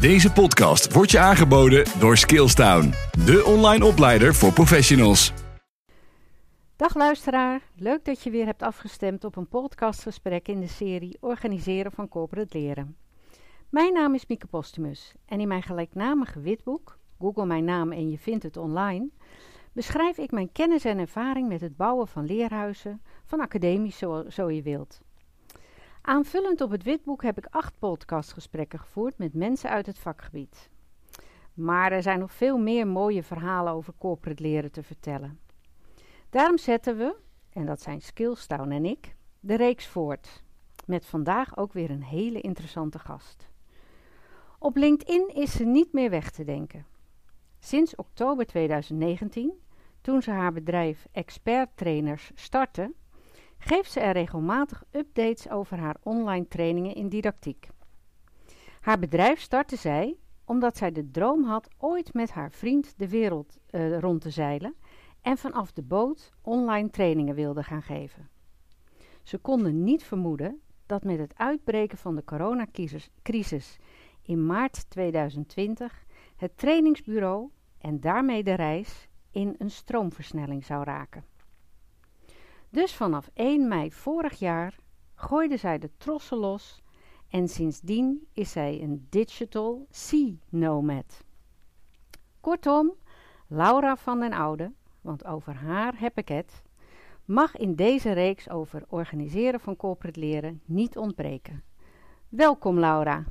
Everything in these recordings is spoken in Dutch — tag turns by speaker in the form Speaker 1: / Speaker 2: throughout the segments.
Speaker 1: Deze podcast wordt je aangeboden door Skillstown, de online opleider voor professionals.
Speaker 2: Dag luisteraar, leuk dat je weer hebt afgestemd op een podcastgesprek in de serie Organiseren van Corporate Leren. Mijn naam is Mieke Postumus en in mijn gelijknamige witboek, Google mijn naam en je vindt het online, beschrijf ik mijn kennis en ervaring met het bouwen van leerhuizen, van academies zo, zo je wilt. Aanvullend op het witboek heb ik acht podcastgesprekken gevoerd met mensen uit het vakgebied. Maar er zijn nog veel meer mooie verhalen over corporate leren te vertellen. Daarom zetten we, en dat zijn Skillstown en ik, de reeks voort. Met vandaag ook weer een hele interessante gast. Op LinkedIn is ze niet meer weg te denken. Sinds oktober 2019, toen ze haar bedrijf Expert Trainers startte, geeft ze er regelmatig updates over haar online trainingen in didactiek. Haar bedrijf startte zij omdat zij de droom had ooit met haar vriend de wereld uh, rond te zeilen en vanaf de boot online trainingen wilde gaan geven. Ze konden niet vermoeden dat met het uitbreken van de coronacrisis in maart 2020 het trainingsbureau en daarmee de reis in een stroomversnelling zou raken. Dus vanaf 1 mei vorig jaar gooide zij de trossen los en sindsdien is zij een digital sea nomad. Kortom, Laura van den Oude, want over haar heb ik het, mag in deze reeks over organiseren van corporate leren niet ontbreken. Welkom Laura.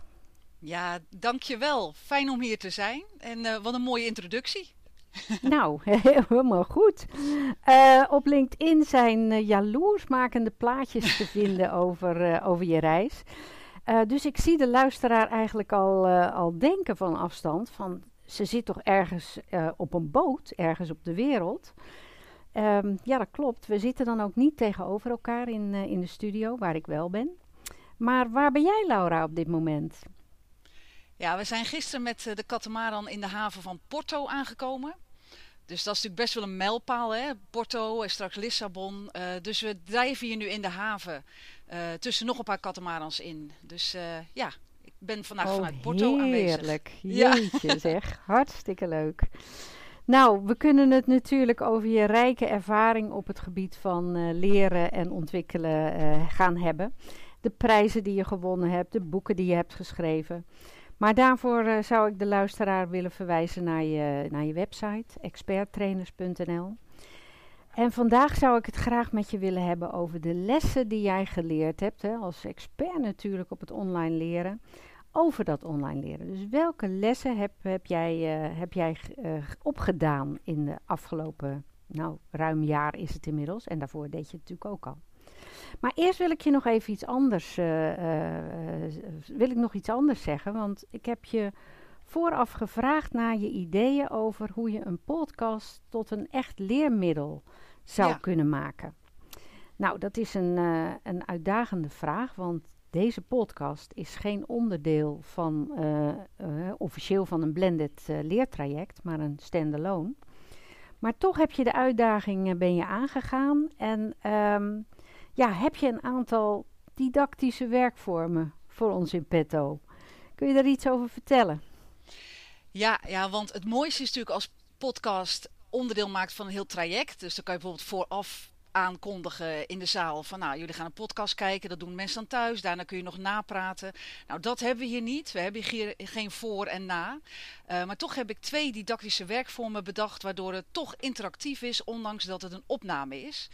Speaker 3: Ja, dankjewel. Fijn om hier te zijn en uh, wat een mooie introductie.
Speaker 2: nou, helemaal goed. Uh, op LinkedIn zijn uh, jaloersmakende plaatjes te vinden over, uh, over je reis. dus ik zie de luisteraar eigenlijk al, al denken van afstand van ze zit toch ergens op een boot, ergens op de wereld. Um, ja, dat klopt. We zitten dan ook niet tegenover elkaar in, in de studio, waar ik wel ben. Maar waar ben jij, Laura, op dit moment?
Speaker 3: Ja, we zijn gisteren met de katamaran in de haven van Porto aangekomen. Dus dat is natuurlijk best wel een mijlpaal, hè? Porto en straks Lissabon. Uh, dus we drijven hier nu in de haven uh, tussen nog een paar katamarans in. Dus uh, ja, ik ben vandaag
Speaker 2: oh,
Speaker 3: vanuit Porto aanwezig.
Speaker 2: Heerlijk, jeetje ja. zeg. Hartstikke leuk. Nou, we kunnen het natuurlijk over je rijke ervaring op het gebied van leren en ontwikkelen gaan hebben. De prijzen die je gewonnen hebt, de boeken die je hebt geschreven. Maar daarvoor uh, zou ik de luisteraar willen verwijzen naar je, naar je website, experttrainers.nl. En vandaag zou ik het graag met je willen hebben over de lessen die jij geleerd hebt, hè, als expert natuurlijk op het online leren, over dat online leren. Dus welke lessen heb, heb jij, uh, heb jij uh, opgedaan in de afgelopen, nou, ruim jaar is het inmiddels, en daarvoor deed je het natuurlijk ook al. Maar eerst wil ik je nog even iets anders, uh, uh, wil ik nog iets anders zeggen. Want ik heb je vooraf gevraagd naar je ideeën over hoe je een podcast tot een echt leermiddel zou ja. kunnen maken. Nou, dat is een, uh, een uitdagende vraag, want deze podcast is geen onderdeel van officieel van een blended leertraject, maar een standalone. Maar toch heb je de uitdaging, ben je aangegaan en... Um, ja, heb je een aantal didactische werkvormen voor ons in petto. Kun je daar iets over vertellen?
Speaker 3: Ja, ja, want het mooiste is natuurlijk als podcast onderdeel maakt van een heel traject. Dus dan kan je bijvoorbeeld vooraf aankondigen in de zaal van nou, jullie gaan een podcast kijken, dat doen mensen dan thuis, daarna kun je nog napraten. Nou, dat hebben we hier niet. We hebben hier geen voor en na. Uh, maar toch heb ik twee didactische werkvormen bedacht, waardoor het toch interactief is, ondanks dat het een opname is.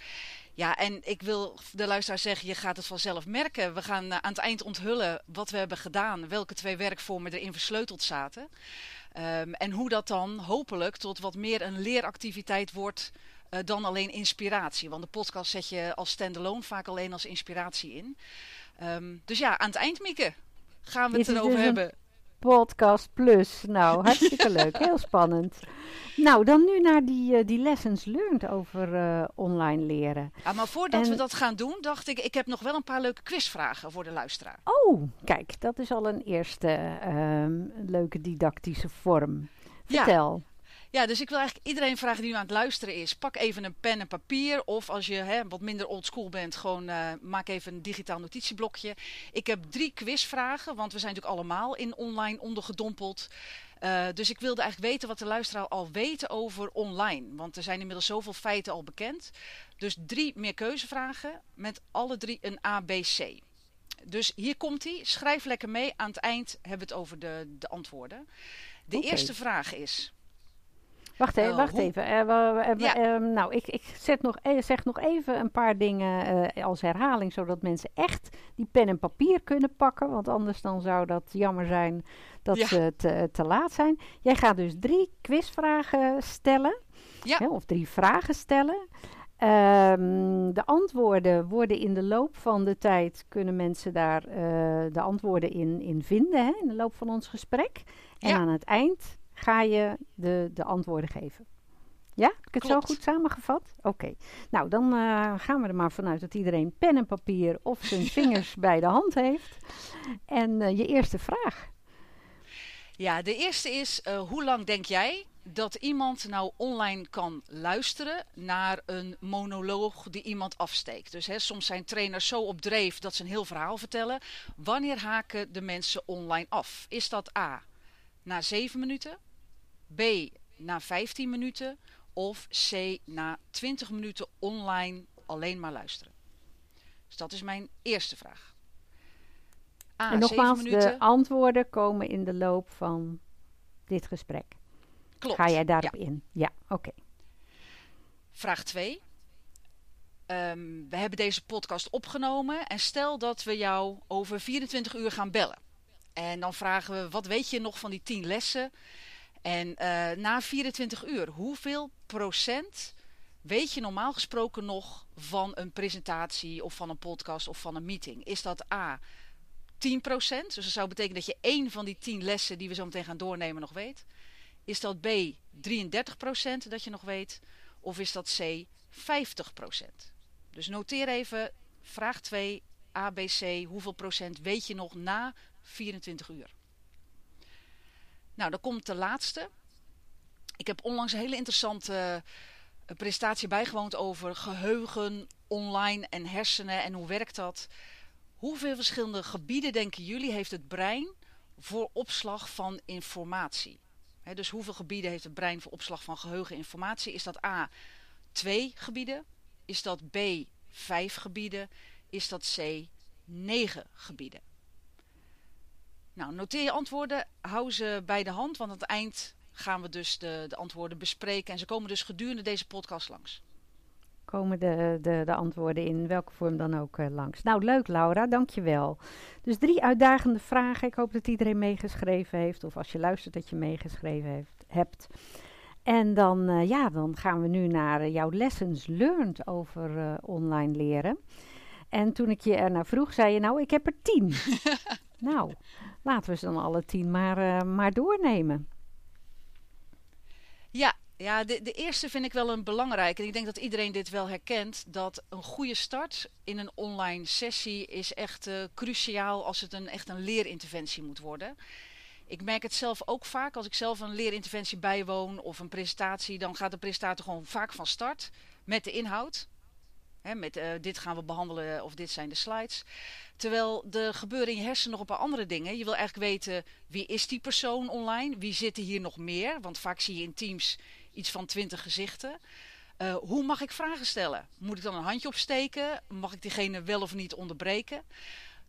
Speaker 3: Ja, en ik wil de luisteraar zeggen, je gaat het vanzelf merken. We gaan uh, aan het eind onthullen wat we hebben gedaan, welke twee werkvormen erin versleuteld zaten. Um, en hoe dat dan hopelijk tot wat meer een leeractiviteit wordt uh, dan alleen inspiratie. Want de podcast zet je als standalone vaak alleen als inspiratie in. Um, dus ja, aan het eind, Mieke, gaan we het erover dus hebben.
Speaker 2: Podcast Plus. Nou, hartstikke leuk. Heel spannend. Nou, dan nu naar die, uh, die lessons learned over uh, online leren.
Speaker 3: Ja, maar voordat en... we dat gaan doen, dacht ik, ik heb nog wel een paar leuke quizvragen voor de luisteraar.
Speaker 2: Oh, kijk, dat is al een eerste uh, leuke didactische vorm. Vertel.
Speaker 3: Ja. Ja, dus ik wil eigenlijk iedereen vragen die nu aan het luisteren is: pak even een pen en papier. Of als je hè, wat minder oldschool bent, gewoon uh, maak even een digitaal notitieblokje. Ik heb drie quizvragen, want we zijn natuurlijk allemaal in online ondergedompeld. Uh, dus ik wilde eigenlijk weten wat de luisteraar al weet over online. Want er zijn inmiddels zoveel feiten al bekend. Dus drie meer keuzevragen met alle drie een ABC. Dus hier komt hij. Schrijf lekker mee. Aan het eind hebben we het over de, de antwoorden. De okay. eerste vraag is:
Speaker 2: Wacht even, uh, wacht even. We, uh, ja. nou, ik, ik zet nog, e-, zeg nog even een paar dingen als herhaling, zodat mensen echt die pen en papier kunnen pakken. Want anders dan zou dat jammer zijn dat ja. ze te, te, laat zijn. Jij gaat dus drie quizvragen stellen.
Speaker 3: Ja.
Speaker 2: Hè, of drie vragen stellen. Um, de antwoorden worden in de loop van de tijd, kunnen mensen daar de antwoorden in, in vinden, hè, in de loop van ons gesprek. En ja. aan het eind ga je de, de antwoorden geven. Ja, heb ik het
Speaker 3: Klopt.
Speaker 2: zo goed samengevat? Oké. Nou, dan uh, gaan we er maar vanuit dat iedereen pen en papier of zijn vingers bij de hand heeft. En uh, je eerste vraag.
Speaker 3: Ja, de eerste is, uh, hoe lang denk jij dat iemand nou online kan luisteren naar een monoloog die iemand afsteekt? Dus hè, soms zijn trainers zo op dreef dat ze een heel verhaal vertellen. Wanneer haken de mensen online af? Is dat A, na 7 minuten? B na 15 minuten of C na 20 minuten online alleen maar luisteren? Dus dat is mijn eerste vraag.
Speaker 2: A, en nogmaals, de antwoorden komen in de loop van dit gesprek.
Speaker 3: Klopt.
Speaker 2: Ga jij daarop
Speaker 3: ja.
Speaker 2: in? Ja, oké. Okay.
Speaker 3: Vraag 2. Um, we hebben deze podcast opgenomen en stel dat we jou over 24 uur gaan bellen. En dan vragen we, wat weet je nog van die 10 lessen? En uh, na 24 uur, hoeveel procent weet je normaal gesproken nog van een presentatie of van een podcast of van een meeting? Is dat A, 10 procent? Dus dat zou betekenen dat je één van die 10 lessen die we zo meteen gaan doornemen nog weet. Is dat B, 33 procent dat je nog weet? Of is dat C, 50 procent? Dus noteer even, vraag 2, ABC, hoeveel procent weet je nog na 24 uur? Nou, dan komt de laatste. Ik heb onlangs een hele interessante uh, presentatie bijgewoond over geheugen, online en hersenen en hoe werkt dat. Hoeveel verschillende gebieden, denken jullie, heeft het brein voor opslag van informatie? Dus hoeveel gebieden heeft het brein voor opslag van geheugeninformatie? Is dat A, twee gebieden? Is dat B, vijf gebieden? Is dat C, negen gebieden? Nou, noteer je antwoorden, hou ze bij de hand, want aan het eind gaan we dus de, de antwoorden bespreken. En ze komen dus gedurende deze podcast langs.
Speaker 2: Komen de, de, de antwoorden in welke vorm dan ook uh, langs. Nou, leuk Laura, dankjewel. Dus drie uitdagende vragen. Ik hoop dat iedereen meegeschreven heeft. Of als je luistert dat je meegeschreven heeft, hebt. En dan, uh, ja, dan gaan we nu naar uh, jouw lessons learned over online leren. En toen ik je er naar vroeg, zei je nou, ik heb er tien. nou, laten we ze dan alle tien maar, uh, maar doornemen.
Speaker 3: Ja, ja de, de eerste vind ik wel een belangrijke. En ik denk dat iedereen dit wel herkent. Dat een goede start in een online sessie is echt uh, cruciaal als het een, echt een leerinterventie moet worden. Ik merk het zelf ook vaak. Als ik zelf een leerinterventie bijwoon of een presentatie, dan gaat de presentator gewoon vaak van start met de inhoud. Met uh, dit gaan we behandelen of dit zijn de slides. Terwijl er gebeuren in je hersenen nog een paar andere dingen. Je wil eigenlijk weten wie is die persoon online? Wie zitten hier nog meer? Want vaak zie je in teams iets van twintig gezichten. Uh, hoe mag ik vragen stellen? Moet ik dan een handje opsteken? Mag ik diegene wel of niet onderbreken?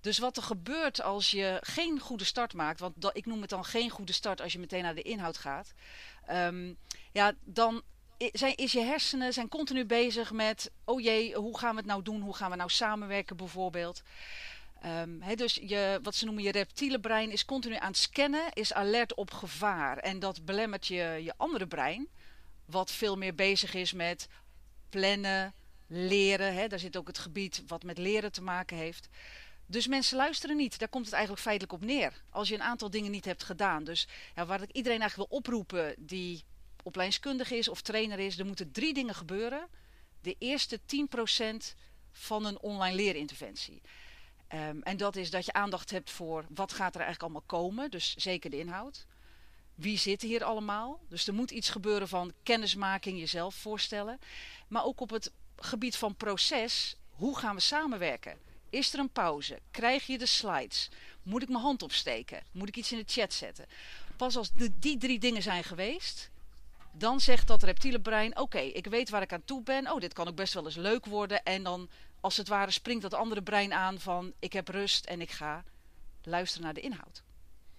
Speaker 3: Dus wat er gebeurt als je geen goede start maakt, want ik noem het dan geen goede start als je meteen naar de inhoud gaat, um, ja, dan zijn, is je hersenen zijn continu bezig met, oh jee, hoe gaan we het nou doen? Hoe gaan we nou samenwerken bijvoorbeeld? He, dus je, wat ze noemen je reptiele brein is continu aan het scannen, is alert op gevaar. En dat belemmert je, je andere brein, wat veel meer bezig is met plannen, leren. Daar zit ook het gebied wat met leren te maken heeft. Dus mensen luisteren niet. Daar komt het eigenlijk feitelijk op neer. Als je een aantal dingen niet hebt gedaan. Dus ja, waar ik iedereen eigenlijk wil oproepen die opleidingskundige is of trainer is, er moeten drie dingen gebeuren. De eerste 10% van een online leerinterventie. Um, en dat is dat je aandacht hebt voor wat gaat er eigenlijk allemaal komen, dus zeker de inhoud. wie zit hier allemaal. Dus er moet iets gebeuren van kennismaking, jezelf voorstellen. Maar ook op het gebied van proces, hoe gaan we samenwerken? Is er een pauze? Krijg je de slides? Moet ik mijn hand opsteken? Moet ik iets in de chat zetten? Pas als die drie dingen zijn geweest, dan zegt dat reptiele brein: Oké, ik weet waar ik aan toe ben. Oh, dit kan ook best wel eens leuk worden. En dan, als het ware, springt dat andere brein aan van: Ik heb rust en ik ga luisteren naar de inhoud.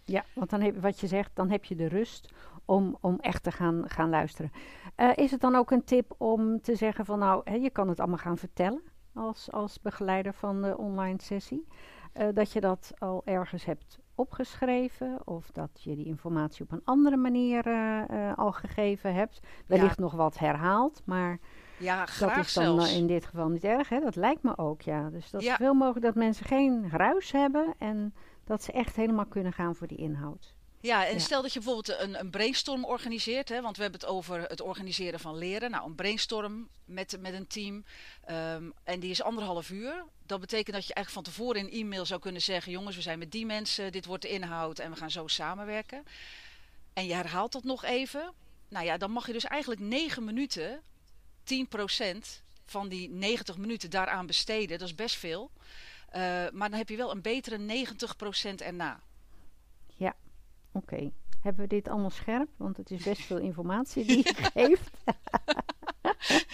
Speaker 2: Ja, want dan heb, wat je zegt, dan heb je de rust om, om echt te gaan, gaan luisteren. Uh, is het dan ook een tip om te zeggen van nou, hè, je kan het allemaal gaan vertellen als, als begeleider van de online sessie. Uh, dat je dat al ergens hebt opgeschreven of dat je die informatie op een andere manier uh, al gegeven hebt. Wellicht ja. nog wat herhaald, maar
Speaker 3: ja,
Speaker 2: dat is dan
Speaker 3: zelfs.
Speaker 2: in dit geval niet erg. Hè? Dat lijkt me ook, ja. Dus dat ja. is veel mogelijk dat mensen geen ruis hebben en dat ze echt helemaal kunnen gaan voor die inhoud.
Speaker 3: Ja, en ja. stel dat je bijvoorbeeld een, een brainstorm organiseert, hè, want we hebben het over het organiseren van leren. Nou, een brainstorm met, met een team um, en die is anderhalf uur. Dat betekent dat je eigenlijk van tevoren in e-mail zou kunnen zeggen: jongens, we zijn met die mensen, dit wordt de inhoud en we gaan zo samenwerken. En je herhaalt dat nog even. Nou ja, dan mag je dus eigenlijk 9 minuten, 10% van die 90 minuten daaraan besteden. Dat is best veel. Uh, maar dan heb je wel een betere 90% erna.
Speaker 2: Ja, oké. Hebben we dit allemaal scherp? Want het is best veel informatie die je geeft.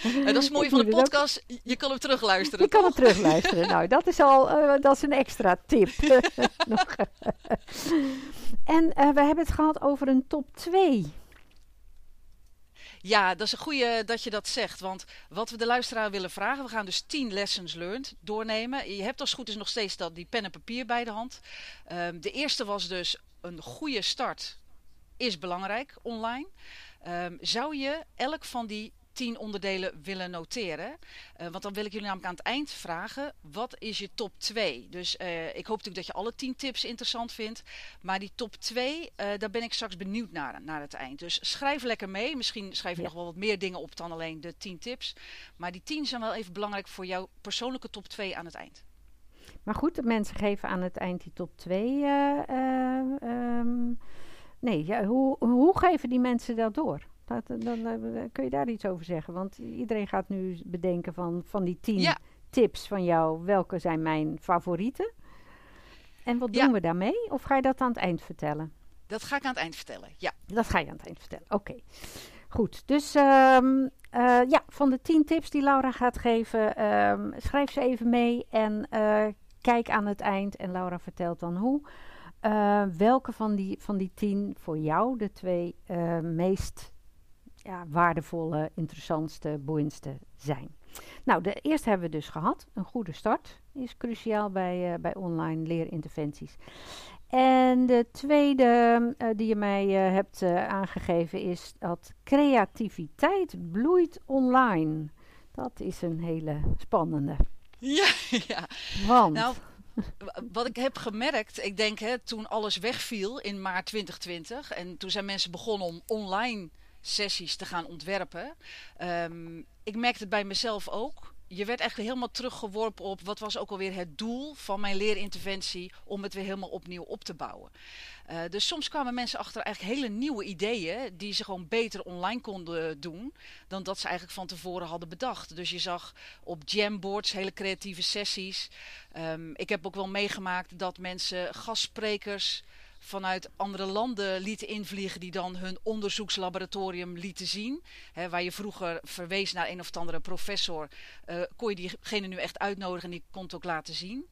Speaker 3: En dat is mooi van de podcast. Ook... Je kan hem terugluisteren.
Speaker 2: Je toch? kan hem terugluisteren. nou, dat is al uh, dat is een extra tip. en uh, we hebben het gehad over een top 2.
Speaker 3: Ja, dat is een goede dat je dat zegt. Want wat we de luisteraar willen vragen, we gaan dus 10 lessons learned doornemen. Je hebt als goed is nog steeds dat, die pen en papier bij de hand. Um, de eerste was dus een goede start is belangrijk online. Um, zou je elk van die tien onderdelen willen noteren. Uh, want dan wil ik jullie namelijk aan het eind vragen, wat is je top 2? Dus uh, ik hoop natuurlijk dat je alle 10 tips interessant vindt. Maar die top 2, uh, daar ben ik straks benieuwd naar, naar het eind. Dus schrijf lekker mee. Misschien schrijf je ja. nog wel wat meer dingen op dan alleen de 10 tips. Maar die 10 zijn wel even belangrijk voor jouw persoonlijke top 2 aan het eind.
Speaker 2: Maar goed, de mensen geven aan het eind die top 2. Um, nee, ja, hoe, hoe geven die mensen dat door? Dat, dan, dan, kun je daar iets over zeggen? Want iedereen gaat nu bedenken van, van die tien ja. tips van jou. Welke zijn mijn favorieten? En wat doen ja. we daarmee? Of ga je dat aan het eind vertellen?
Speaker 3: Dat ga ik aan het eind vertellen, ja.
Speaker 2: Dat ga je aan het eind vertellen, oké. Okay. Goed, dus um, uh, ja, van de tien tips die Laura gaat geven, um, schrijf ze even mee en uh, kijk aan het eind. En Laura vertelt dan hoe. Uh, welke van die, van die tien voor jou de twee meest ja, waardevolle, interessantste, boeiendste zijn. Nou, de eerste hebben we dus gehad. Een goede start is cruciaal bij, uh, bij online leerinterventies. En de tweede die je mij hebt aangegeven is dat creativiteit bloeit online. Dat is een hele spannende.
Speaker 3: Ja, ja.
Speaker 2: Want...
Speaker 3: Nou, wat ik heb gemerkt, ik denk hè, toen alles wegviel in maart 2020 en toen zijn mensen begonnen om online sessies te gaan ontwerpen. Um, ik merkte het bij mezelf ook. Je werd eigenlijk helemaal teruggeworpen op wat was ook alweer het doel van mijn leerinterventie om het weer helemaal opnieuw op te bouwen. Uh, dus soms kwamen mensen achter eigenlijk hele nieuwe ideeën die ze gewoon beter online konden doen dan dat ze eigenlijk van tevoren hadden bedacht. Dus je zag op jamboards hele creatieve sessies. Um, ik heb ook wel meegemaakt dat mensen gastsprekers vanuit andere landen lieten invliegen die dan hun onderzoekslaboratorium lieten zien. Waar je vroeger verwees naar een of andere professor, uh, kon je diegene nu echt uitnodigen en die kon het ook laten zien.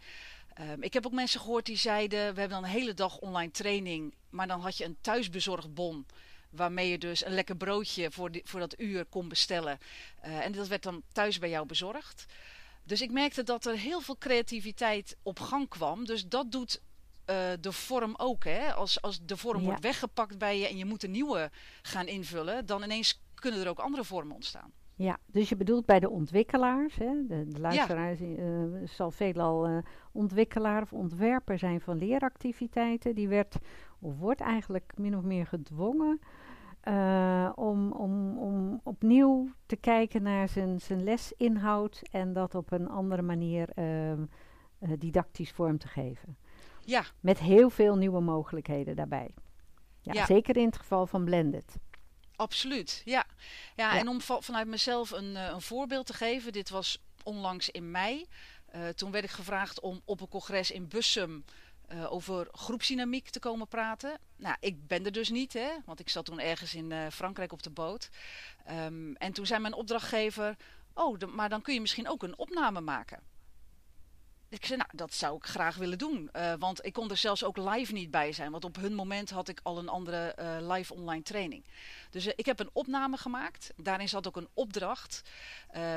Speaker 3: Um, ik heb ook mensen gehoord die zeiden, we hebben dan een hele dag online training, maar dan had je een thuisbezorgd bon waarmee je dus een lekker broodje voor, die, voor dat uur kon bestellen. Uh, en dat werd dan thuis bij jou bezorgd. Dus ik merkte dat er heel veel creativiteit op gang kwam. Dus dat doet uh, de vorm ook. Hè? Als, als de vorm ja. wordt weggepakt bij je en je moet een nieuwe gaan invullen, dan ineens kunnen er ook andere vormen ontstaan.
Speaker 2: Ja, dus je bedoelt bij de ontwikkelaars, hè? de, de luisteraar ja. uh, zal veelal uh, ontwikkelaar of ontwerper zijn van leeractiviteiten. Die werd, of wordt eigenlijk min of meer gedwongen uh, om, om, om opnieuw te kijken naar zijn, zijn lesinhoud en dat op een andere manier didactisch vorm te geven.
Speaker 3: Ja.
Speaker 2: Met heel veel nieuwe mogelijkheden daarbij. Ja, zeker in het geval van blended.
Speaker 3: Absoluut, ja. ja. En om vanuit mezelf een, een voorbeeld te geven, dit was onlangs in mei. toen werd ik gevraagd om op een congres in Bussum uh, over groepsdynamiek te komen praten. Nou, ik ben er dus niet, hè, want ik zat toen ergens in uh, Frankrijk op de boot. Um, en toen zei mijn opdrachtgever: Oh, maar dan kun je misschien ook een opname maken. Ik zei, nou, dat zou ik graag willen doen. Uh, want ik kon er zelfs ook live niet bij zijn. Want op hun moment had ik al een andere uh, live online training. Dus uh, ik heb een opname gemaakt. Daarin zat ook een opdracht.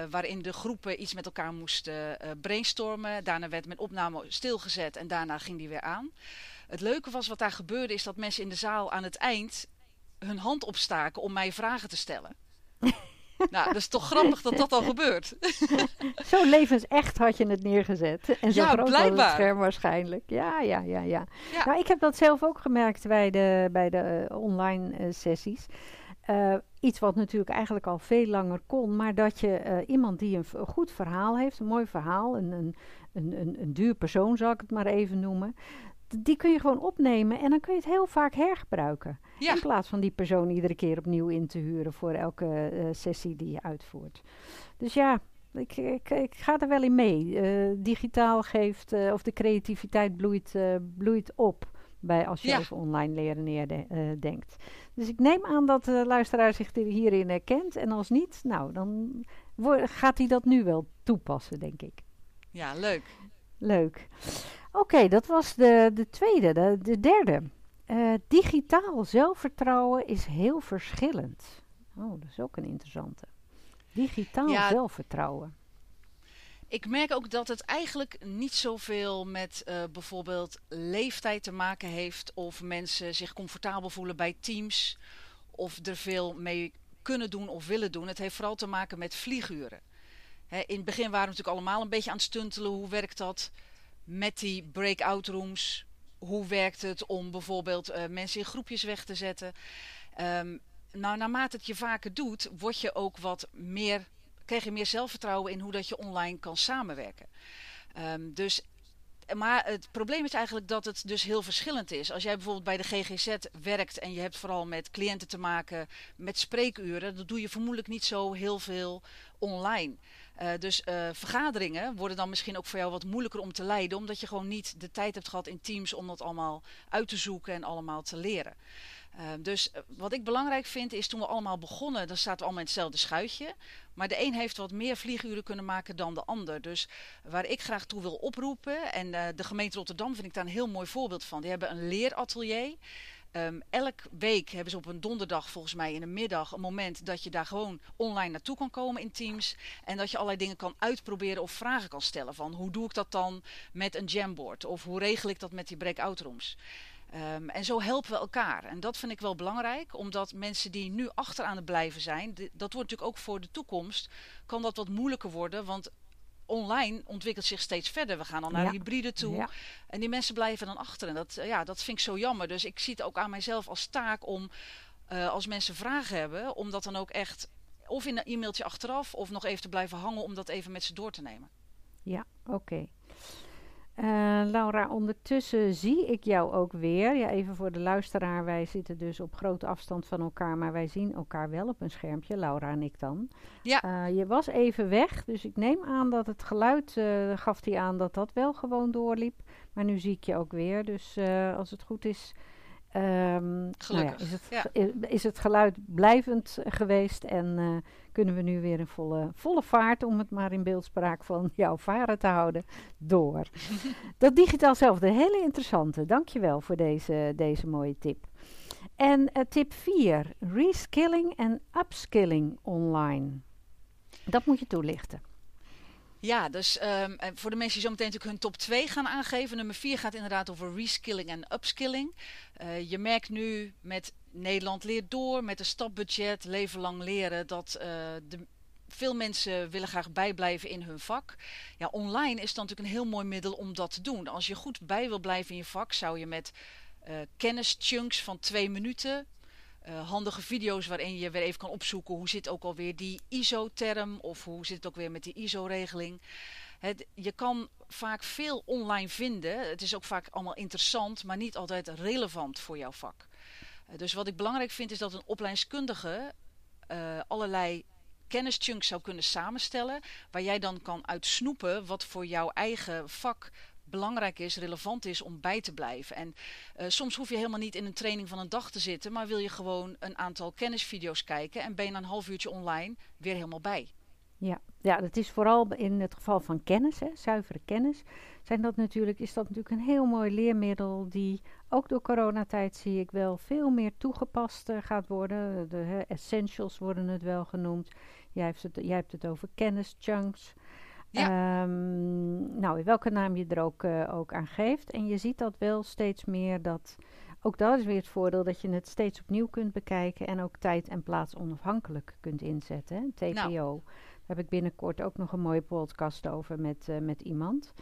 Speaker 3: waarin de groepen iets met elkaar moesten brainstormen. Daarna werd mijn opname stilgezet en daarna ging die weer aan. Het leuke was wat daar gebeurde is dat mensen in de zaal aan het eind hun hand opstaken om mij vragen te stellen. Nou, dat is toch grappig dat dat al gebeurt.
Speaker 2: zo levensecht had je het neergezet. En zo ja, groot blijkbaar. was het scherm waarschijnlijk. Ja, ja, ja, ja, ja. Nou, ik heb dat zelf ook gemerkt bij de, bij de uh, online uh, sessies. Uh, iets wat natuurlijk eigenlijk al veel langer kon, maar dat je iemand die een, een, goed verhaal heeft, een mooi verhaal, een, een, een, een duur persoon zal ik het maar even noemen, die kun je gewoon opnemen en dan kun je het heel vaak hergebruiken. In plaats van die persoon iedere keer opnieuw in te huren voor elke uh, sessie die je uitvoert. Dus ja, ik, ik, ik ga er wel in mee. Uh, digitaal geeft, uh, of de creativiteit bloeit, bloeit op bij als je ja. over online leren neerdenkt. dus ik neem aan dat de luisteraar zich hierin herkent. En als niet, nou, dan gaat hij dat nu wel toepassen, denk ik.
Speaker 3: Ja, leuk.
Speaker 2: Leuk. Oké, dat was de, de tweede. De, de derde. Uh, digitaal zelfvertrouwen is heel verschillend. Oh, dat is ook een interessante. Digitaal ja, zelfvertrouwen.
Speaker 3: Ik merk ook dat het eigenlijk niet zoveel met uh, bijvoorbeeld leeftijd te maken heeft. Of mensen zich comfortabel voelen bij teams. Of er veel mee kunnen doen of willen doen. Het heeft vooral te maken met vlieguren. Hè, in het begin waren we natuurlijk allemaal een beetje aan het stuntelen. Hoe werkt dat? Met die breakout rooms. Hoe werkt het om bijvoorbeeld uh, mensen in groepjes weg te zetten? Um, nou, naarmate het je vaker doet, word je ook wat meer, krijg je meer zelfvertrouwen in hoe dat je online kan samenwerken. Um, dus maar het probleem is eigenlijk dat het dus heel verschillend is. Als jij bijvoorbeeld bij de GGZ werkt en je hebt vooral met cliënten te maken met spreekuren, dan doe je vermoedelijk niet zo heel veel online. Uh, dus uh, vergaderingen worden dan misschien ook voor jou wat moeilijker om te leiden, omdat je gewoon niet de tijd hebt gehad in teams om dat allemaal uit te zoeken en allemaal te leren. Uh, dus wat ik belangrijk vind is toen we allemaal begonnen, dan zaten we allemaal in hetzelfde schuitje. Maar de een heeft wat meer vlieguren kunnen maken dan de ander. Dus waar ik graag toe wil oproepen, en de gemeente Rotterdam vind ik daar een heel mooi voorbeeld van. Die hebben een leeratelier. Um, elk week hebben ze op een donderdag, volgens mij in de middag, een moment dat je daar gewoon online naartoe kan komen in Teams. En dat je allerlei dingen kan uitproberen of vragen kan stellen. Van hoe doe ik dat dan met een jamboard? Of hoe regel ik dat met die breakout rooms? Um, en zo helpen we elkaar. En dat vind ik wel belangrijk, omdat mensen die nu achteraan het blijven zijn, dat wordt natuurlijk ook voor de toekomst, kan dat wat moeilijker worden. Want online ontwikkelt zich steeds verder. We gaan al naar ja. hybride toe. En die mensen blijven dan achter. En dat, ja, dat vind ik zo jammer. Dus ik zie het ook aan mijzelf als taak om, uh, als mensen vragen hebben, om dat dan ook echt of in een e-mailtje achteraf of nog even te blijven hangen om dat even met ze door te nemen.
Speaker 2: Ja, oké. Okay. Uh, Laura, ondertussen zie ik jou ook weer. Ja, even voor de luisteraar, wij zitten dus op grote afstand van elkaar, maar wij zien elkaar wel op een schermpje, Laura en ik dan. Ja. Uh, je was even weg, dus ik neem aan dat het geluid, uh, gaf hij aan dat dat wel gewoon doorliep. Maar nu zie ik je ook weer, dus als het goed is, Um,
Speaker 3: Gelukkig.
Speaker 2: Nou ja, is, het, ja. is het geluid blijvend geweest en uh, kunnen we nu weer in volle, volle vaart, om het maar in beeldspraak van jouw varen te houden, door. dat digitaal zelf, een hele interessante. Dankjewel voor deze, deze mooie tip. En uh, tip 4, reskilling en upskilling online. Dat moet je toelichten.
Speaker 3: Ja, dus um, voor de mensen die zo meteen natuurlijk hun top 2 gaan aangeven. Nummer 4 gaat inderdaad over reskilling en upskilling. Uh, je merkt nu met Nederland leert door, met een stapbudget, leven lang leren, dat uh, de, veel mensen willen graag bijblijven in hun vak. Ja, online is dan natuurlijk een heel mooi middel om dat te doen. Als je goed bij wil blijven in je vak, zou je met uh, kennischunks van twee minuten uh, handige video's waarin je weer even kan opzoeken hoe zit ook alweer die ISO-term of hoe zit het ook weer met die ISO-regeling. Je kan vaak veel online vinden. Het is ook vaak allemaal interessant, maar niet altijd relevant voor jouw vak. dus wat ik belangrijk vind is dat een opleidingskundige allerlei kennischunks zou kunnen samenstellen, waar jij dan kan uitsnoepen wat voor jouw eigen vak belangrijk is, relevant is om bij te blijven. En uh, soms hoef je helemaal niet in een training van een dag te zitten, maar wil je gewoon een aantal kennisvideo's kijken en ben je na een half uurtje online weer helemaal bij.
Speaker 2: Ja, ja, dat is vooral in het geval van kennis, hè, zuivere kennis. Zijn dat natuurlijk, is dat natuurlijk een heel mooi leermiddel die ook door coronatijd zie ik wel veel meer toegepast uh, gaat worden. De essentials worden het wel genoemd. Jij hebt het, jij hebt het over kennischunks. Ja. Um, nou, welke naam je er ook, uh, ook aan geeft. En je ziet dat wel steeds meer dat. Ook dat is weer het voordeel dat je het steeds opnieuw kunt bekijken en ook tijd en plaats onafhankelijk kunt inzetten. Hè? TPO. Nou. Daar heb ik binnenkort ook nog een mooie podcast over met, uh, met iemand.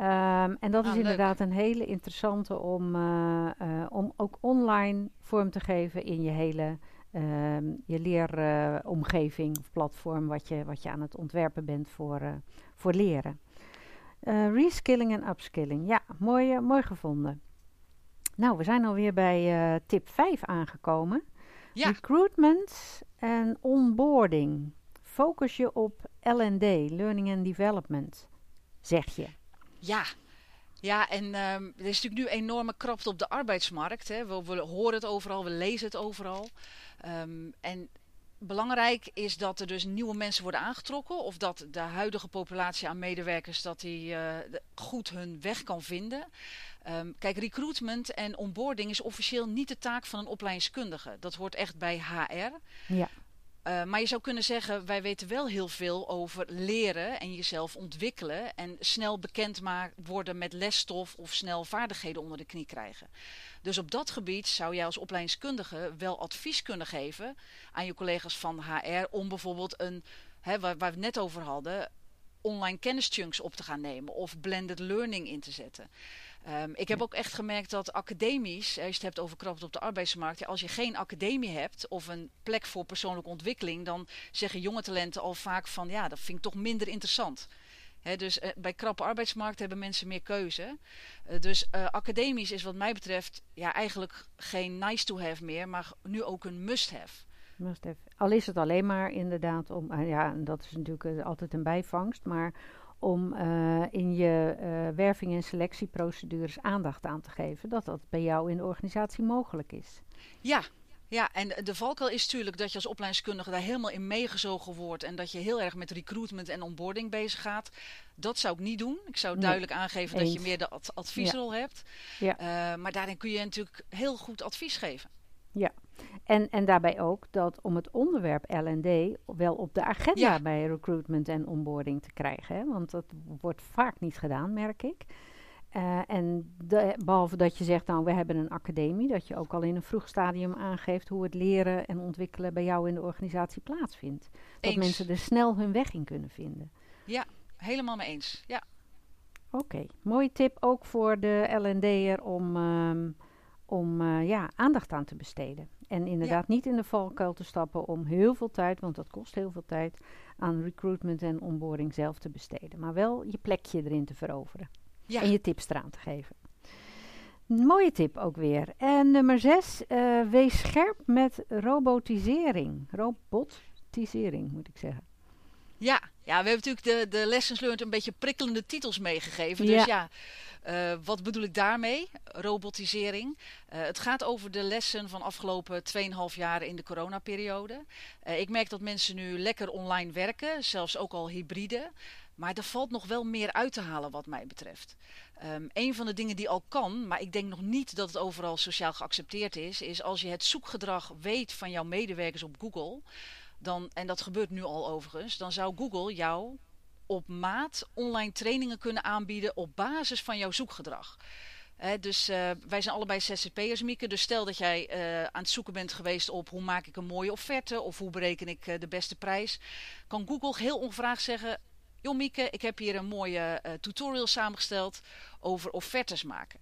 Speaker 2: Um, en dat ah, is inderdaad een hele interessante om, uh, uh, om ook online vorm te geven in je hele uh, je leeromgeving of platform wat je, wat je aan het ontwerpen bent voor, voor leren. reskilling en upskilling, ja, mooi, mooi gevonden. Nou, we zijn alweer bij tip 5 aangekomen. Ja. Recruitment en onboarding. Focus je op L&D, Learning and Development, zeg je.
Speaker 3: Ja, ja, en um, er is natuurlijk nu enorme krapte op de arbeidsmarkt. Hè. We, horen het overal, we lezen het overal. Um, en belangrijk is dat er dus nieuwe mensen worden aangetrokken. Of dat de huidige populatie aan medewerkers dat die, uh, goed hun weg kan vinden. Um, kijk, recruitment en onboarding is officieel niet de taak van een opleidingskundige. Dat hoort echt bij HR. Ja. Uh, maar je zou kunnen zeggen, wij weten wel heel veel over leren en jezelf ontwikkelen en snel bekend worden met lesstof of snel vaardigheden onder de knie krijgen. Dus op dat gebied zou jij als opleidingskundige wel advies kunnen geven aan je collega's van HR om bijvoorbeeld een, hè, waar, waar we het net over hadden, online kennischunks op te gaan nemen of blended learning in te zetten. Um, ik heb ook echt gemerkt dat academisch, als je het hebt over krapte op de arbeidsmarkt, als je geen academie hebt of een plek voor persoonlijke ontwikkeling, dan zeggen jonge talenten al vaak van ja, dat vind ik toch minder interessant. Dus uh, bij krappe arbeidsmarkt hebben mensen meer keuze. Uh, dus academisch is wat mij betreft ja, eigenlijk geen nice to have meer, maar nu ook een must have.
Speaker 2: Must have. Al is het alleen maar inderdaad om, ja, dat is natuurlijk altijd een bijvangst, maar om uh, in je uh, werving- en selectieprocedures aandacht aan te geven. Dat dat bij jou in de organisatie mogelijk is.
Speaker 3: Ja, ja, en de valkuil is natuurlijk dat je als opleidingskundige daar helemaal in meegezogen wordt. En dat je heel erg met recruitment en onboarding bezig gaat. Dat zou ik niet doen. Ik zou duidelijk aangeven dat je meer de ad adviesrol ja. hebt. Ja. Uh, maar daarin kun je natuurlijk heel goed advies geven.
Speaker 2: Ja, en, en daarbij ook dat om het onderwerp L&D wel op de agenda bij recruitment en onboarding te krijgen. Hè? Want dat wordt vaak niet gedaan, merk ik. Uh, en de, behalve dat je zegt, nou, we hebben een academie, dat je ook al in een vroeg stadium aangeeft hoe het leren en ontwikkelen bij jou in de organisatie plaatsvindt. Dat mensen er snel hun weg in kunnen vinden.
Speaker 3: Ja, helemaal mee eens. Ja.
Speaker 2: Oké, okay. mooie tip ook voor de L&D'er om, um, om uh, ja, aandacht aan te besteden. En inderdaad niet in de valkuil te stappen om heel veel tijd, want dat kost heel veel tijd, aan recruitment en onboarding zelf te besteden. Maar wel je plekje erin te veroveren. Ja. En je tips eraan te geven. Een mooie tip ook weer. En nummer zes, uh, wees scherp met robotisering. Robotisering moet ik zeggen.
Speaker 3: Ja, ja we hebben natuurlijk de, de Lessons Learned een beetje prikkelende titels meegegeven. Dus ja, uh, wat bedoel ik daarmee? Robotisering. Uh, het gaat over de lessen van afgelopen 2,5 jaar in de coronaperiode. Uh, ik merk dat mensen nu lekker online werken, zelfs ook al hybride. Maar er valt nog wel meer uit te halen wat mij betreft. Um, een van de dingen die al kan, maar ik denk nog niet dat het overal sociaal geaccepteerd is, is als je het zoekgedrag weet van jouw medewerkers op Google, dan, en dat gebeurt nu al overigens, dan zou Google jou op maat online trainingen kunnen aanbieden op basis van jouw zoekgedrag. dus uh, wij zijn allebei ZZP'ers, Mieke. Dus stel dat jij uh, aan het zoeken bent geweest op hoe maak ik een mooie offerte of hoe bereken ik uh, de beste prijs, kan Google heel ongevraagd zeggen: Joh, Mieke, ik heb hier een mooie tutorial samengesteld over offertes maken.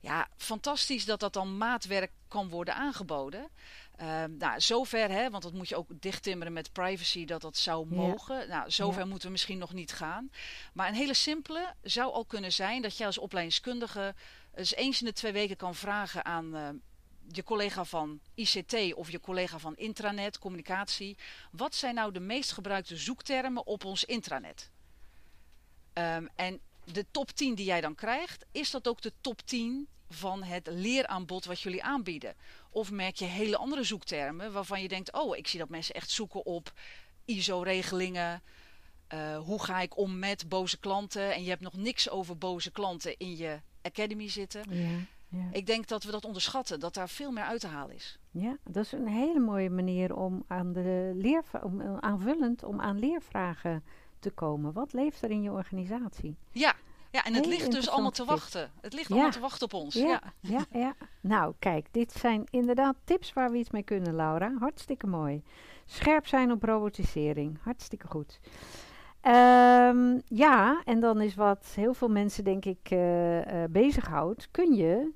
Speaker 3: Ja, fantastisch dat dat dan maatwerk kan worden aangeboden. Uh, nou, zover, hè, want dat moet je ook dichttimmeren met privacy, dat dat zou mogen. Nou, zover moeten we misschien nog niet gaan. Maar een hele simpele zou al kunnen zijn dat je als opleidingskundige eens eens in de twee weken kan vragen aan uh, je collega van ICT of je collega van intranet, communicatie. Wat zijn nou de meest gebruikte zoektermen op ons intranet? Ehm, en de top 10 die jij dan krijgt, is dat ook de top 10 van het leeraanbod wat jullie aanbieden? Of merk je hele andere zoektermen waarvan je denkt, oh, ik zie dat mensen echt zoeken op ISO-regelingen. Uh, hoe ga ik om met boze klanten? En je hebt nog niks over boze klanten in je academy zitten. Ja, ja. Ik denk dat we dat onderschatten, dat daar veel meer uit te halen is.
Speaker 2: Ja, dat is een hele mooie manier om aan de leer, om, aanvullend om aan leervragen te komen. Wat leeft er in je organisatie?
Speaker 3: Ja, ja, en het ligt dus allemaal te wachten. Het ligt allemaal te wachten op ons. Ja,
Speaker 2: ja, ja. Nou, kijk, dit zijn inderdaad tips waar we iets mee kunnen, Laura. Hartstikke mooi. Scherp zijn op robotisering. Hartstikke goed. Um, ja, en dan is wat heel veel mensen, denk ik, uh, uh, bezighoudt. Kun je,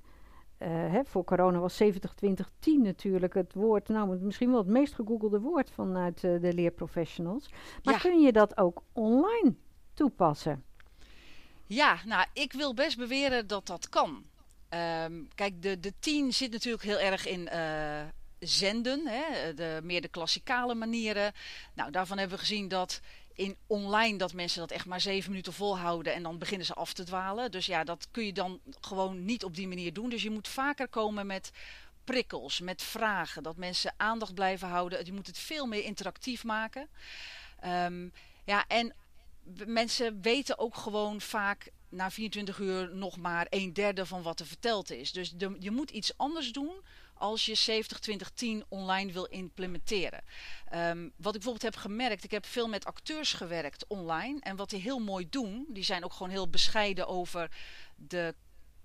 Speaker 2: uh, hè, voor corona was 70, 20, 10 natuurlijk het woord, nou misschien wel het meest gegoogelde woord vanuit de leerprofessionals. Maar kun je dat ook online toepassen?
Speaker 3: Ja, nou, ik wil best beweren dat dat kan. Um, kijk, de, de tien zit natuurlijk heel erg in uh, zenden, hè, de, meer de klassikale manieren. Nou, daarvan hebben we gezien dat in online dat mensen dat echt maar zeven minuten volhouden en dan beginnen ze af te dwalen. Dus ja, dat kun je dan gewoon niet op die manier doen. Dus je moet vaker komen met prikkels, met vragen, dat mensen aandacht blijven houden. Je moet het veel meer interactief maken. Um, ja, en mensen weten ook gewoon vaak na 24 uur nog maar een derde van wat er verteld is. Dus je moet iets anders doen als je 70-20-10 online wil implementeren. Um, wat ik bijvoorbeeld heb gemerkt, ik heb veel met acteurs gewerkt online. En wat die heel mooi doen, die zijn ook gewoon heel bescheiden over de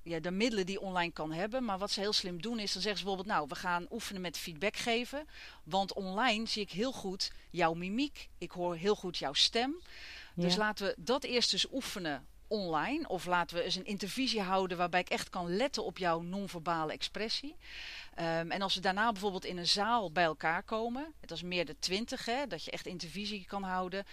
Speaker 3: ja, de middelen die online kan hebben. Maar wat ze heel slim doen is, dan zeggen ze bijvoorbeeld, nou, we gaan oefenen met feedback geven. Want online zie ik heel goed jouw mimiek. Ik hoor heel goed jouw stem. Dus laten we dat eerst eens oefenen online. Of laten we eens een intervisie houden waarbij ik echt kan letten op jouw non-verbale expressie. Um, en als we daarna bijvoorbeeld in een zaal bij elkaar komen, dat is meer de twintig, hè, dat je echt intervisie kan houden.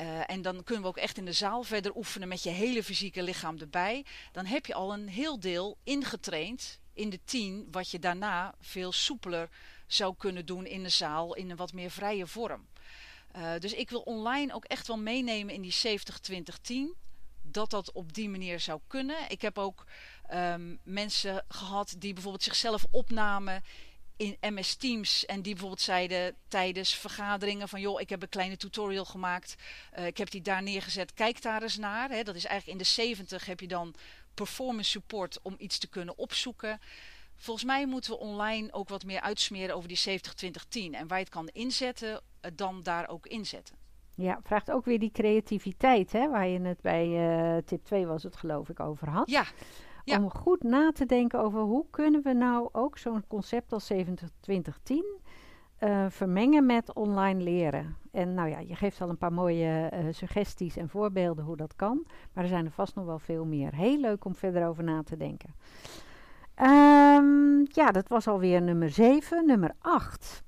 Speaker 3: Uh, en dan kunnen we ook echt in de zaal verder oefenen met je hele fysieke lichaam erbij. Dan heb je al een heel deel ingetraind in de tien, wat je daarna veel soepeler zou kunnen doen in de zaal in een wat meer vrije vorm. Uh, dus ik wil online ook echt wel meenemen in die 70-20-10. Dat dat op die manier zou kunnen. Ik heb ook um, mensen gehad die bijvoorbeeld zichzelf opnamen in MS Teams. En die bijvoorbeeld zeiden tijdens vergaderingen van... joh, ik heb een kleine tutorial gemaakt. Uh, ik heb die daar neergezet. Kijk daar eens naar. Dat is eigenlijk in de 70 heb je dan performance support om iets te kunnen opzoeken. Volgens mij moeten we online ook wat meer uitsmeren over die 70-20-10. En waar je het kan inzetten, dan daar ook inzetten.
Speaker 2: Ja, vraagt ook weer die creativiteit, hè, waar je het bij uh, tip 2 was het geloof ik over had.
Speaker 3: Ja. ja.
Speaker 2: Om goed na te denken over hoe kunnen we nou ook zo'n concept als 70-20-10 uh, vermengen met online leren. En nou ja, je geeft al een paar mooie uh, suggesties en voorbeelden hoe dat kan. Maar er zijn er vast nog wel veel meer. Heel leuk om verder over na te denken. Um, ja, dat was alweer nummer 7. Nummer 8.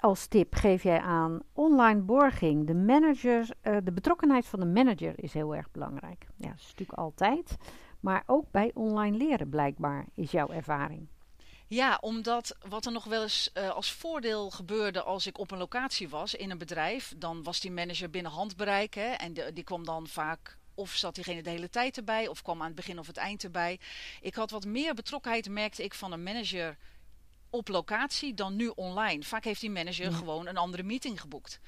Speaker 2: Als tip geef jij aan online borging. De, manager, uh, de betrokkenheid van de manager is heel erg belangrijk. Ja, dat is natuurlijk altijd. Maar ook bij online leren blijkbaar is jouw ervaring.
Speaker 3: Ja, omdat wat er nog wel eens uh, als voordeel gebeurde als ik op een locatie was in een bedrijf, dan was die manager binnen handbereik. Hè, en die kwam dan vaak of zat diegene de hele tijd erbij, of kwam aan het begin of het eind erbij. Ik had wat meer betrokkenheid, merkte ik, van een manager op locatie dan nu online. Vaak heeft die manager ja. gewoon een andere meeting geboekt.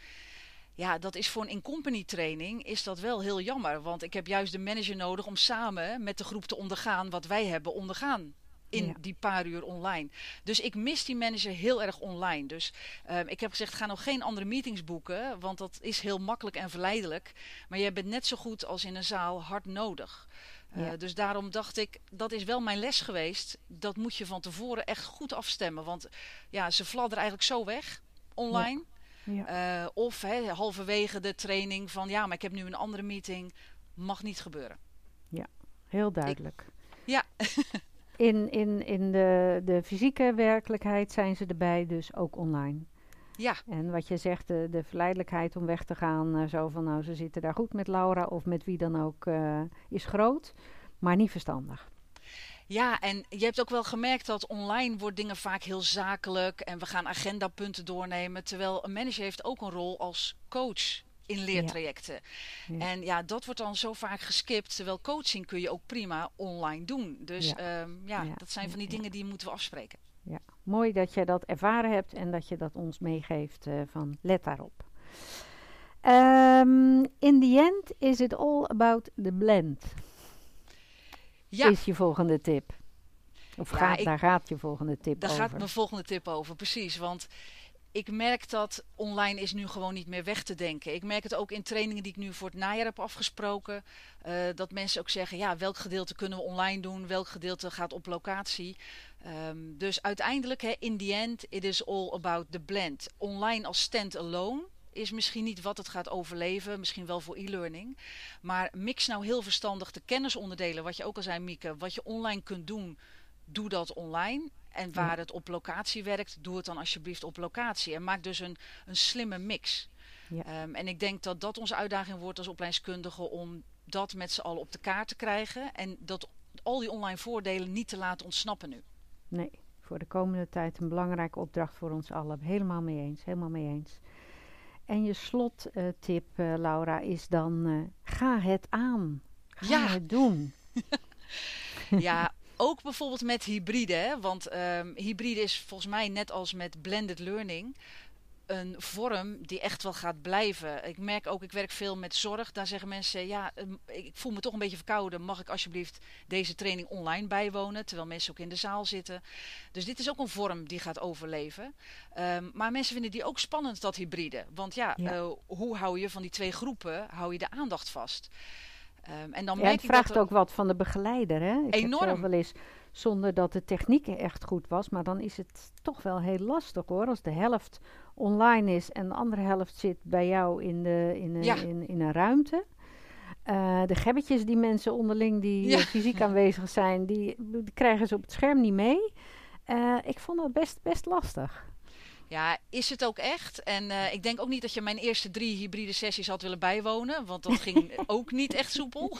Speaker 3: Ja, dat is voor een in-company training is dat wel heel jammer. Want ik heb juist de manager nodig om samen met de groep te ondergaan wat wij hebben ondergaan in ja. die paar uur online. Dus ik mis die manager heel erg online. Dus uh, ik heb gezegd, ga nog geen andere meetings boeken, want dat is heel makkelijk en verleidelijk. Maar je bent net zo goed als in een zaal hard nodig. Uh, ja. Dus daarom dacht ik, dat is wel mijn les geweest. Dat moet je van tevoren echt goed afstemmen. Want ja, ze fladderen eigenlijk zo weg, online. Ja. Uh, of halverwege de training van, ja, maar ik heb nu een andere meeting. Mag niet gebeuren.
Speaker 2: Ja, heel duidelijk.
Speaker 3: Ik, ja.
Speaker 2: in in, in de, de fysieke werkelijkheid zijn ze erbij, dus ook online.
Speaker 3: Ja.
Speaker 2: En wat je zegt, de, de verleidelijkheid om weg te gaan, uh, zo van nou ze zitten daar goed met Laura of met wie dan ook, uh, is groot, maar niet verstandig.
Speaker 3: Ja, en je hebt ook wel gemerkt dat online wordt dingen vaak heel zakelijk en we gaan agendapunten doornemen. Terwijl een manager heeft ook een rol als coach in leertrajecten. En ja, dat wordt dan zo vaak geskipt. Terwijl coaching kun je ook prima online doen. Dus ja, ehm, ja dat zijn van die dingen die moeten we afspreken.
Speaker 2: Ja, mooi dat je dat ervaren hebt en dat je dat ons meegeeft uh, van let daarop. Um, in the end is it all about the blend. Ja. Is je volgende tip. Of gaat, daar gaat je volgende tip
Speaker 3: daar
Speaker 2: over.
Speaker 3: Daar gaat mijn volgende tip over, precies. Want ik merk dat online is nu gewoon niet meer weg te denken. Ik merk het ook in trainingen die ik nu voor het najaar heb afgesproken. Uh, dat mensen ook zeggen, ja, welk gedeelte kunnen we online doen? Welk gedeelte gaat op locatie? Um, dus uiteindelijk, in the end, it is all about the blend. Online als stand-alone is misschien niet wat het gaat overleven. Misschien wel voor e-learning. Maar mix nou heel verstandig de kennisonderdelen. Wat je ook al zei, Mieke. Wat je online kunt doen, doe dat online. En waar het op locatie werkt, doe het dan alsjeblieft op locatie. En maak dus een, een slimme mix. Ja. Um, en ik denk dat dat onze uitdaging wordt als opleidingskundige om dat met z'n allen op de kaart te krijgen. En dat al die online voordelen niet te laten ontsnappen nu.
Speaker 2: Nee, voor de komende tijd een belangrijke opdracht voor ons allen. Helemaal mee eens, helemaal mee eens. En je slottip, uh, Laura, is dan uh, ga het aan. Ga ja. het doen.
Speaker 3: ja, ook bijvoorbeeld met hybride. Hè? Want um, hybride is volgens mij net als met blended learning een vorm die echt wel gaat blijven. Ik merk ook, ik werk veel met zorg. Daar zeggen mensen, ja, ehm, ik voel me toch een beetje verkouden. Mag ik alsjeblieft deze training online bijwonen? Terwijl mensen ook in de zaal zitten. Dus dit is ook een vorm die gaat overleven. Um, maar mensen vinden die ook spannend, dat hybride. Want ja, ja. Uh, hoe hou je van die twee groepen, hou je de aandacht vast?
Speaker 2: Um, en dan ja, merk het vraagt dat ook wat van de begeleider. Hè? Ik enorm. Heb wel eens, zonder dat de techniek echt goed was. Maar dan is het toch wel heel lastig hoor. Als de helft online is en de andere helft zit bij jou in, de, in, een, ja. in, in een ruimte. Uh, de gebbetjes die mensen onderling die ja. fysiek aanwezig zijn, die, die, krijgen ze op het scherm niet mee. Uh, ik vond dat best, best lastig.
Speaker 3: Ja, is het ook echt? En uh, ik denk ook niet dat je mijn eerste drie hybride sessies had willen bijwonen. Want dat ging ook niet echt soepel.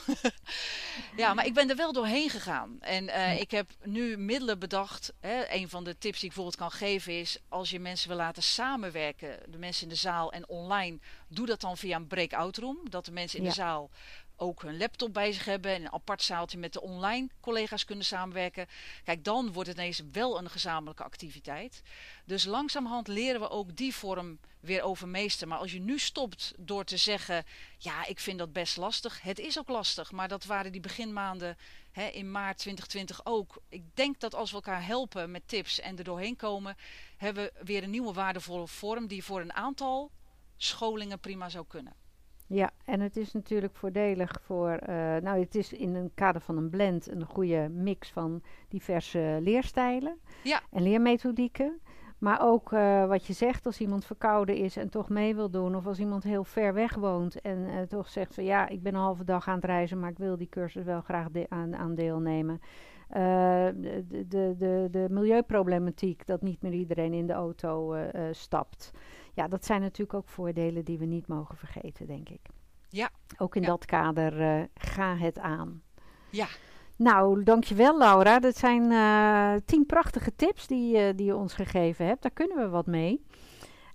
Speaker 3: ja, maar ik ben er wel doorheen gegaan. En uh, ik heb nu middelen bedacht. Hè, een van de tips die ik bijvoorbeeld kan geven is... als je mensen wil laten samenwerken, de mensen in de zaal en online... doe dat dan via een breakout room. Dat de mensen in ja. de zaal ook hun laptop bij zich hebben en een apart zaaltje met de online collega's kunnen samenwerken. Kijk, dan wordt het ineens wel een gezamenlijke activiteit. Dus langzamerhand leren we ook die vorm weer overmeesteren. Maar als je nu stopt door te zeggen, ja, ik vind dat best lastig. Het is ook lastig, maar dat waren die beginmaanden hè, in maart 2020 ook. Ik denk dat als we elkaar helpen met tips en er doorheen komen, hebben we weer een nieuwe waardevolle vorm die voor een aantal scholingen prima zou kunnen.
Speaker 2: Ja, en het is natuurlijk voordelig voor, uh, nou het is in een kader van een blend een goede mix van diverse leerstijlen ja. en leermethodieken. Maar ook uh, wat je zegt, als iemand verkouden is en toch mee wil doen, of als iemand heel ver weg woont en uh, toch zegt van ja, ik ben een halve dag aan het reizen, maar ik wil die cursus wel graag de aan, aan, deelnemen. de, de, de, de milieuproblematiek, dat niet meer iedereen in de auto stapt ja, dat zijn natuurlijk ook voordelen die we niet mogen vergeten, denk ik.
Speaker 3: Ja.
Speaker 2: Ook in
Speaker 3: ja.
Speaker 2: dat kader, uh, ga het aan.
Speaker 3: Ja.
Speaker 2: Nou, dankjewel Laura. Dat zijn uh, tien prachtige tips die, uh, die je ons gegeven hebt. Daar kunnen we wat mee.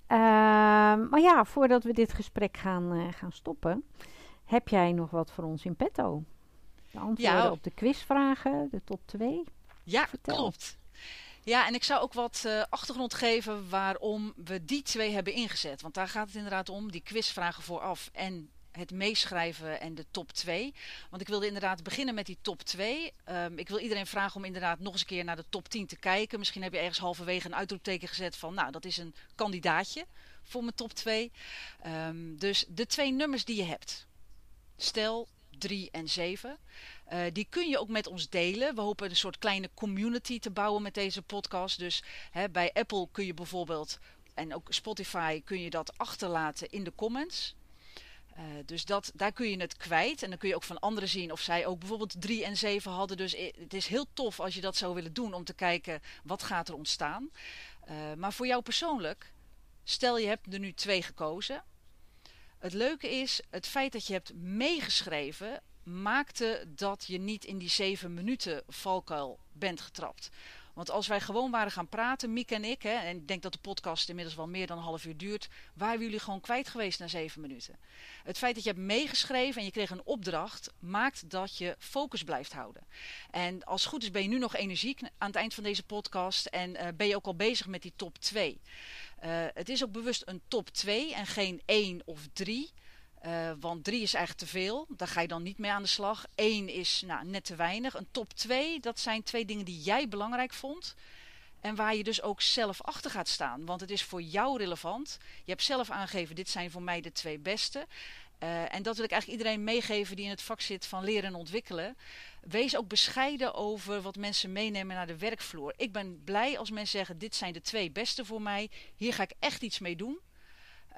Speaker 2: maar ja, voordat we dit gesprek gaan, gaan stoppen, heb jij nog wat voor ons in petto? De antwoorden ja. op de quizvragen, de top 2?
Speaker 3: Ja, Vertel. klopt. Ja, en ik zou ook wat uh, achtergrond geven waarom we die twee hebben ingezet. Want daar gaat het inderdaad om, die quizvragen vooraf en het meeschrijven en de top 2. Want ik wilde inderdaad beginnen met die top 2. Um, ehm, ik wil iedereen vragen om inderdaad nog eens een keer naar de top 10 te kijken. Misschien heb je ergens halverwege een uitroepteken gezet van... nou, dat is een kandidaatje voor mijn top 2. Um, dus de twee nummers die je hebt. Stel 3 en 7. Uh, die kun je ook met ons delen. We hopen een soort kleine community te bouwen met deze podcast. Dus hè, bij Apple kun je bijvoorbeeld, en ook Spotify, kun je dat achterlaten in de comments. Uh, dus dat, daar kun je het kwijt. En dan kun je ook van anderen zien of zij ook bijvoorbeeld 3 en 7 hadden. Dus het is heel tof als je dat zou willen doen om te kijken wat gaat er ontstaan. Uh, maar voor jou persoonlijk, stel je hebt er nu twee gekozen. Het leuke is het feit dat je hebt meegeschreven maakte dat je niet in die zeven minuten valkuil bent getrapt. Want als wij gewoon waren gaan praten, Miek en ik, hè, en ik denk dat de podcast inmiddels wel meer dan een half uur duurt, waren jullie gewoon kwijt geweest na zeven minuten. Het feit dat je hebt meegeschreven en je kreeg een opdracht, maakt dat je focus blijft houden. En als het goed is ben je nu nog energiek aan het eind van deze podcast en uh, ben je ook al bezig met die top 2. Uh, het is ook bewust een top 2 en geen 1 of 3. Uh, want 3 is eigenlijk te veel. Daar ga je dan niet mee aan de slag. 1 is nou, net te weinig. Een top 2, dat zijn twee dingen die jij belangrijk vond. En waar je dus ook zelf achter gaat staan. Want het is voor jou relevant. Je hebt zelf aangegeven, dit zijn voor mij de twee beste. Uh, en dat wil ik eigenlijk iedereen meegeven die in het vak zit van leren en ontwikkelen. Wees ook bescheiden over wat mensen meenemen naar de werkvloer. Ik ben blij als mensen zeggen, dit zijn de twee beste voor mij. Hier ga ik echt iets mee doen.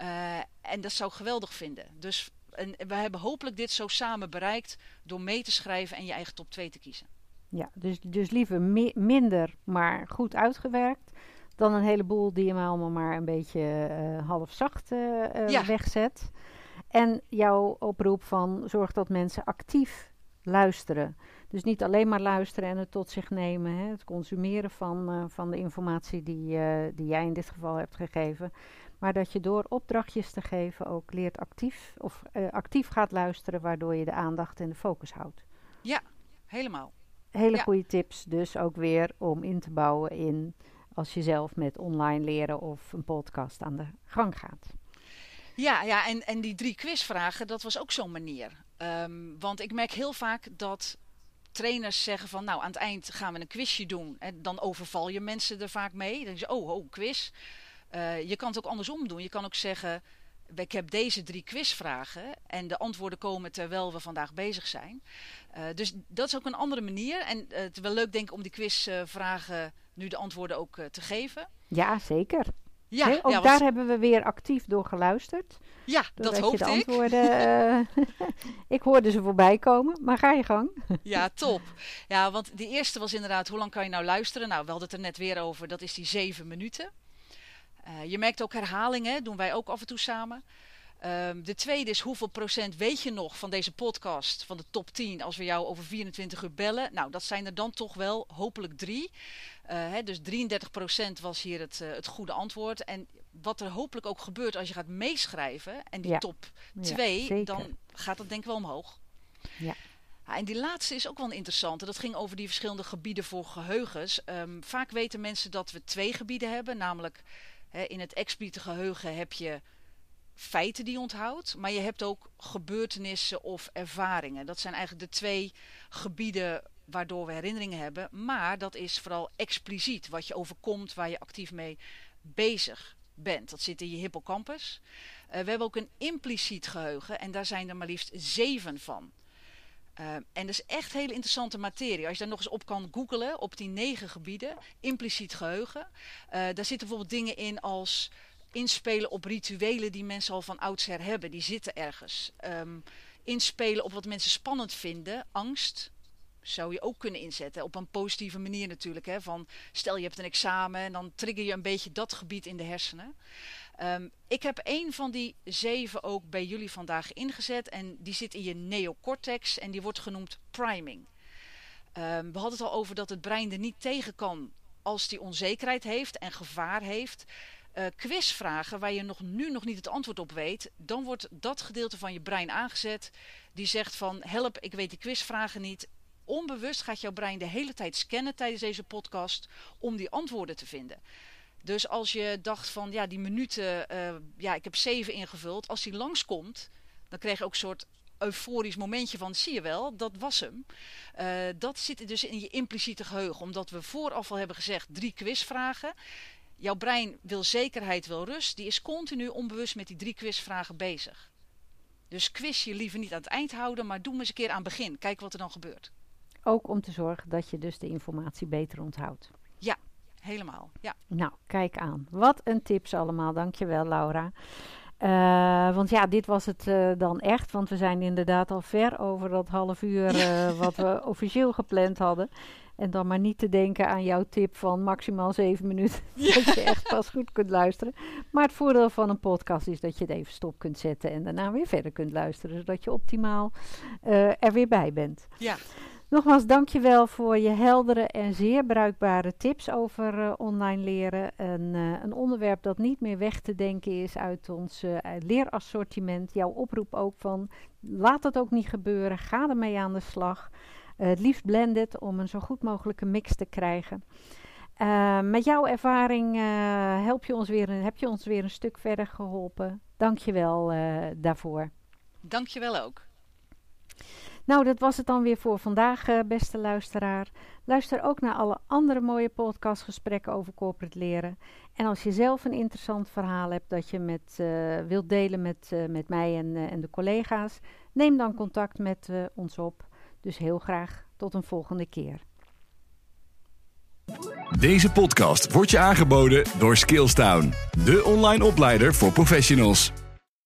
Speaker 3: Uh, en dat zou ik geweldig vinden. Dus en we hebben hopelijk dit zo samen bereikt door mee te schrijven en je eigen top 2 te kiezen.
Speaker 2: Ja, dus, dus liever mi minder, maar goed uitgewerkt. Dan een heleboel die je maar allemaal maar een beetje uh, half zacht uh, ja. wegzet. En jouw oproep van zorg dat mensen actief luisteren. Dus niet alleen maar luisteren en het tot zich nemen. Hè, het consumeren van, uh, van de informatie die, die jij in dit geval hebt gegeven. Maar dat je door opdrachtjes te geven ook leert actief of uh, actief gaat luisteren, waardoor je de aandacht en de focus houdt.
Speaker 3: Ja, helemaal.
Speaker 2: Hele ja. goede tips dus ook weer om in te bouwen in als je zelf met online leren of een podcast aan de gang gaat.
Speaker 3: Ja, ja en, en die drie quizvragen, dat was ook zo'n manier. Um, want ik merk heel vaak dat trainers zeggen van nou aan het eind gaan we een quizje doen. En dan overval je mensen er vaak mee. Dan denk je, oh, oh, quiz. Uh, je kan het ook andersom doen. Je kan ook zeggen, ik heb deze drie quizvragen en de antwoorden komen terwijl we vandaag bezig zijn. Uh, dus dat is ook een andere manier. En uh, het is wel leuk denk ik om die quizvragen nu de antwoorden ook te geven.
Speaker 2: Ja, zeker. Ja, ook ja, daar hebben we weer actief door geluisterd.
Speaker 3: Ja, dat hoopte
Speaker 2: de antwoorden, ik. ik hoorde ze voorbij komen, maar ga je gang.
Speaker 3: ja, top. Ja, want die eerste was inderdaad, hoe lang kan je nou luisteren? Nou, we hadden het er net weer over, dat is die zeven minuten. Uh, je merkt ook herhalingen, doen wij ook af en toe samen. Um, de tweede is hoeveel procent weet je nog van deze podcast, van de top 10, als we jou over 24 uur bellen? Nou, dat zijn er dan toch wel hopelijk drie. Uh, hè, dus 33 procent was hier het, uh, het goede antwoord. En wat er hopelijk ook gebeurt als je gaat meeschrijven en die ja. top 2, ja, dan gaat dat denk ik wel omhoog.
Speaker 2: Ja.
Speaker 3: Ja, en die laatste is ook wel een interessante. Dat ging over die verschillende gebieden voor geheugens. Um, vaak weten mensen dat we twee gebieden hebben, namelijk In het expliciete geheugen heb je feiten die je onthoudt, maar je hebt ook gebeurtenissen of ervaringen. Dat zijn eigenlijk de twee gebieden waardoor we herinneringen hebben. Maar dat is vooral expliciet, wat je overkomt, waar je actief mee bezig bent. Dat zit in je hippocampus. Uh, we hebben ook een impliciet geheugen en daar zijn er maar liefst zeven van. Uh, en dat is echt hele interessante materie. Als je daar nog eens op kan googelen, op die negen gebieden, impliciet geheugen. Uh, daar zitten bijvoorbeeld dingen in als inspelen op rituelen die mensen al van oudsher hebben. Die zitten ergens. Um, inspelen op wat mensen spannend vinden, angst. Zou je ook kunnen inzetten. Op een positieve manier natuurlijk. Hè? Van, stel je hebt een examen en dan trigger je een beetje dat gebied in de hersenen. Um, ik heb een van die zeven ook bij jullie vandaag ingezet. En die zit in je neocortex en die wordt genoemd priming. Um, we hadden het al over dat het brein er niet tegen kan als die onzekerheid heeft en gevaar heeft. Uh, quizvragen waar je nog, nu nog niet het antwoord op weet, dan wordt dat gedeelte van je brein aangezet. Die zegt van help, ik weet die quizvragen niet. Onbewust gaat jouw brein de hele tijd scannen tijdens deze podcast om die antwoorden te vinden. Dus als je dacht van ja, die minuten, uh, ja, ik heb zeven ingevuld. Als die langskomt, dan krijg je ook een soort euforisch momentje van zie je wel, dat was hem. Uh, dat zit dus in je impliciete geheugen. Omdat we vooraf al hebben gezegd drie quizvragen. Jouw brein wil zekerheid, wil rust. Die is continu onbewust met die drie quizvragen bezig. Dus quiz je liever niet aan het eind houden, maar doe hem eens een keer aan het begin. Kijk wat er dan gebeurt.
Speaker 2: Ook om te zorgen dat je dus de informatie beter onthoudt.
Speaker 3: Helemaal. Ja.
Speaker 2: Nou, kijk aan. Wat een tips allemaal. Dankjewel, Laura. Uh, want ja, dit was het uh, dan echt. Want we zijn inderdaad al ver over dat half uur uh, wat we officieel gepland hadden. En dan maar niet te denken aan jouw tip van maximaal zeven minuten. Dat je echt pas goed kunt luisteren. Maar het voordeel van een podcast is dat je het even stop kunt zetten. En daarna weer verder kunt luisteren. Zodat je optimaal er weer bij bent.
Speaker 3: Ja.
Speaker 2: Nogmaals, dankjewel voor je heldere en zeer bruikbare tips over uh, online leren. Een, uh, een, onderwerp dat niet meer weg te denken is uit ons uh, leerassortiment. Jouw oproep ook van laat het ook niet gebeuren, ga ermee aan de slag. het liefst blended om een zo goed mogelijke mix te krijgen. met jouw ervaring help je ons weer, heb je ons weer een stuk verder geholpen. Dankjewel daarvoor.
Speaker 3: Dankjewel ook.
Speaker 2: Nou, dat was het dan weer voor vandaag, uh, beste luisteraar. Luister ook naar alle andere mooie podcastgesprekken over corporate leren. En als je zelf een interessant verhaal hebt dat je met, uh, wilt delen met, uh, met mij en, en de collega's, neem dan contact met ons op. Dus heel graag tot een volgende keer.
Speaker 1: Deze podcast wordt je aangeboden door Skillstown, de online opleider voor professionals.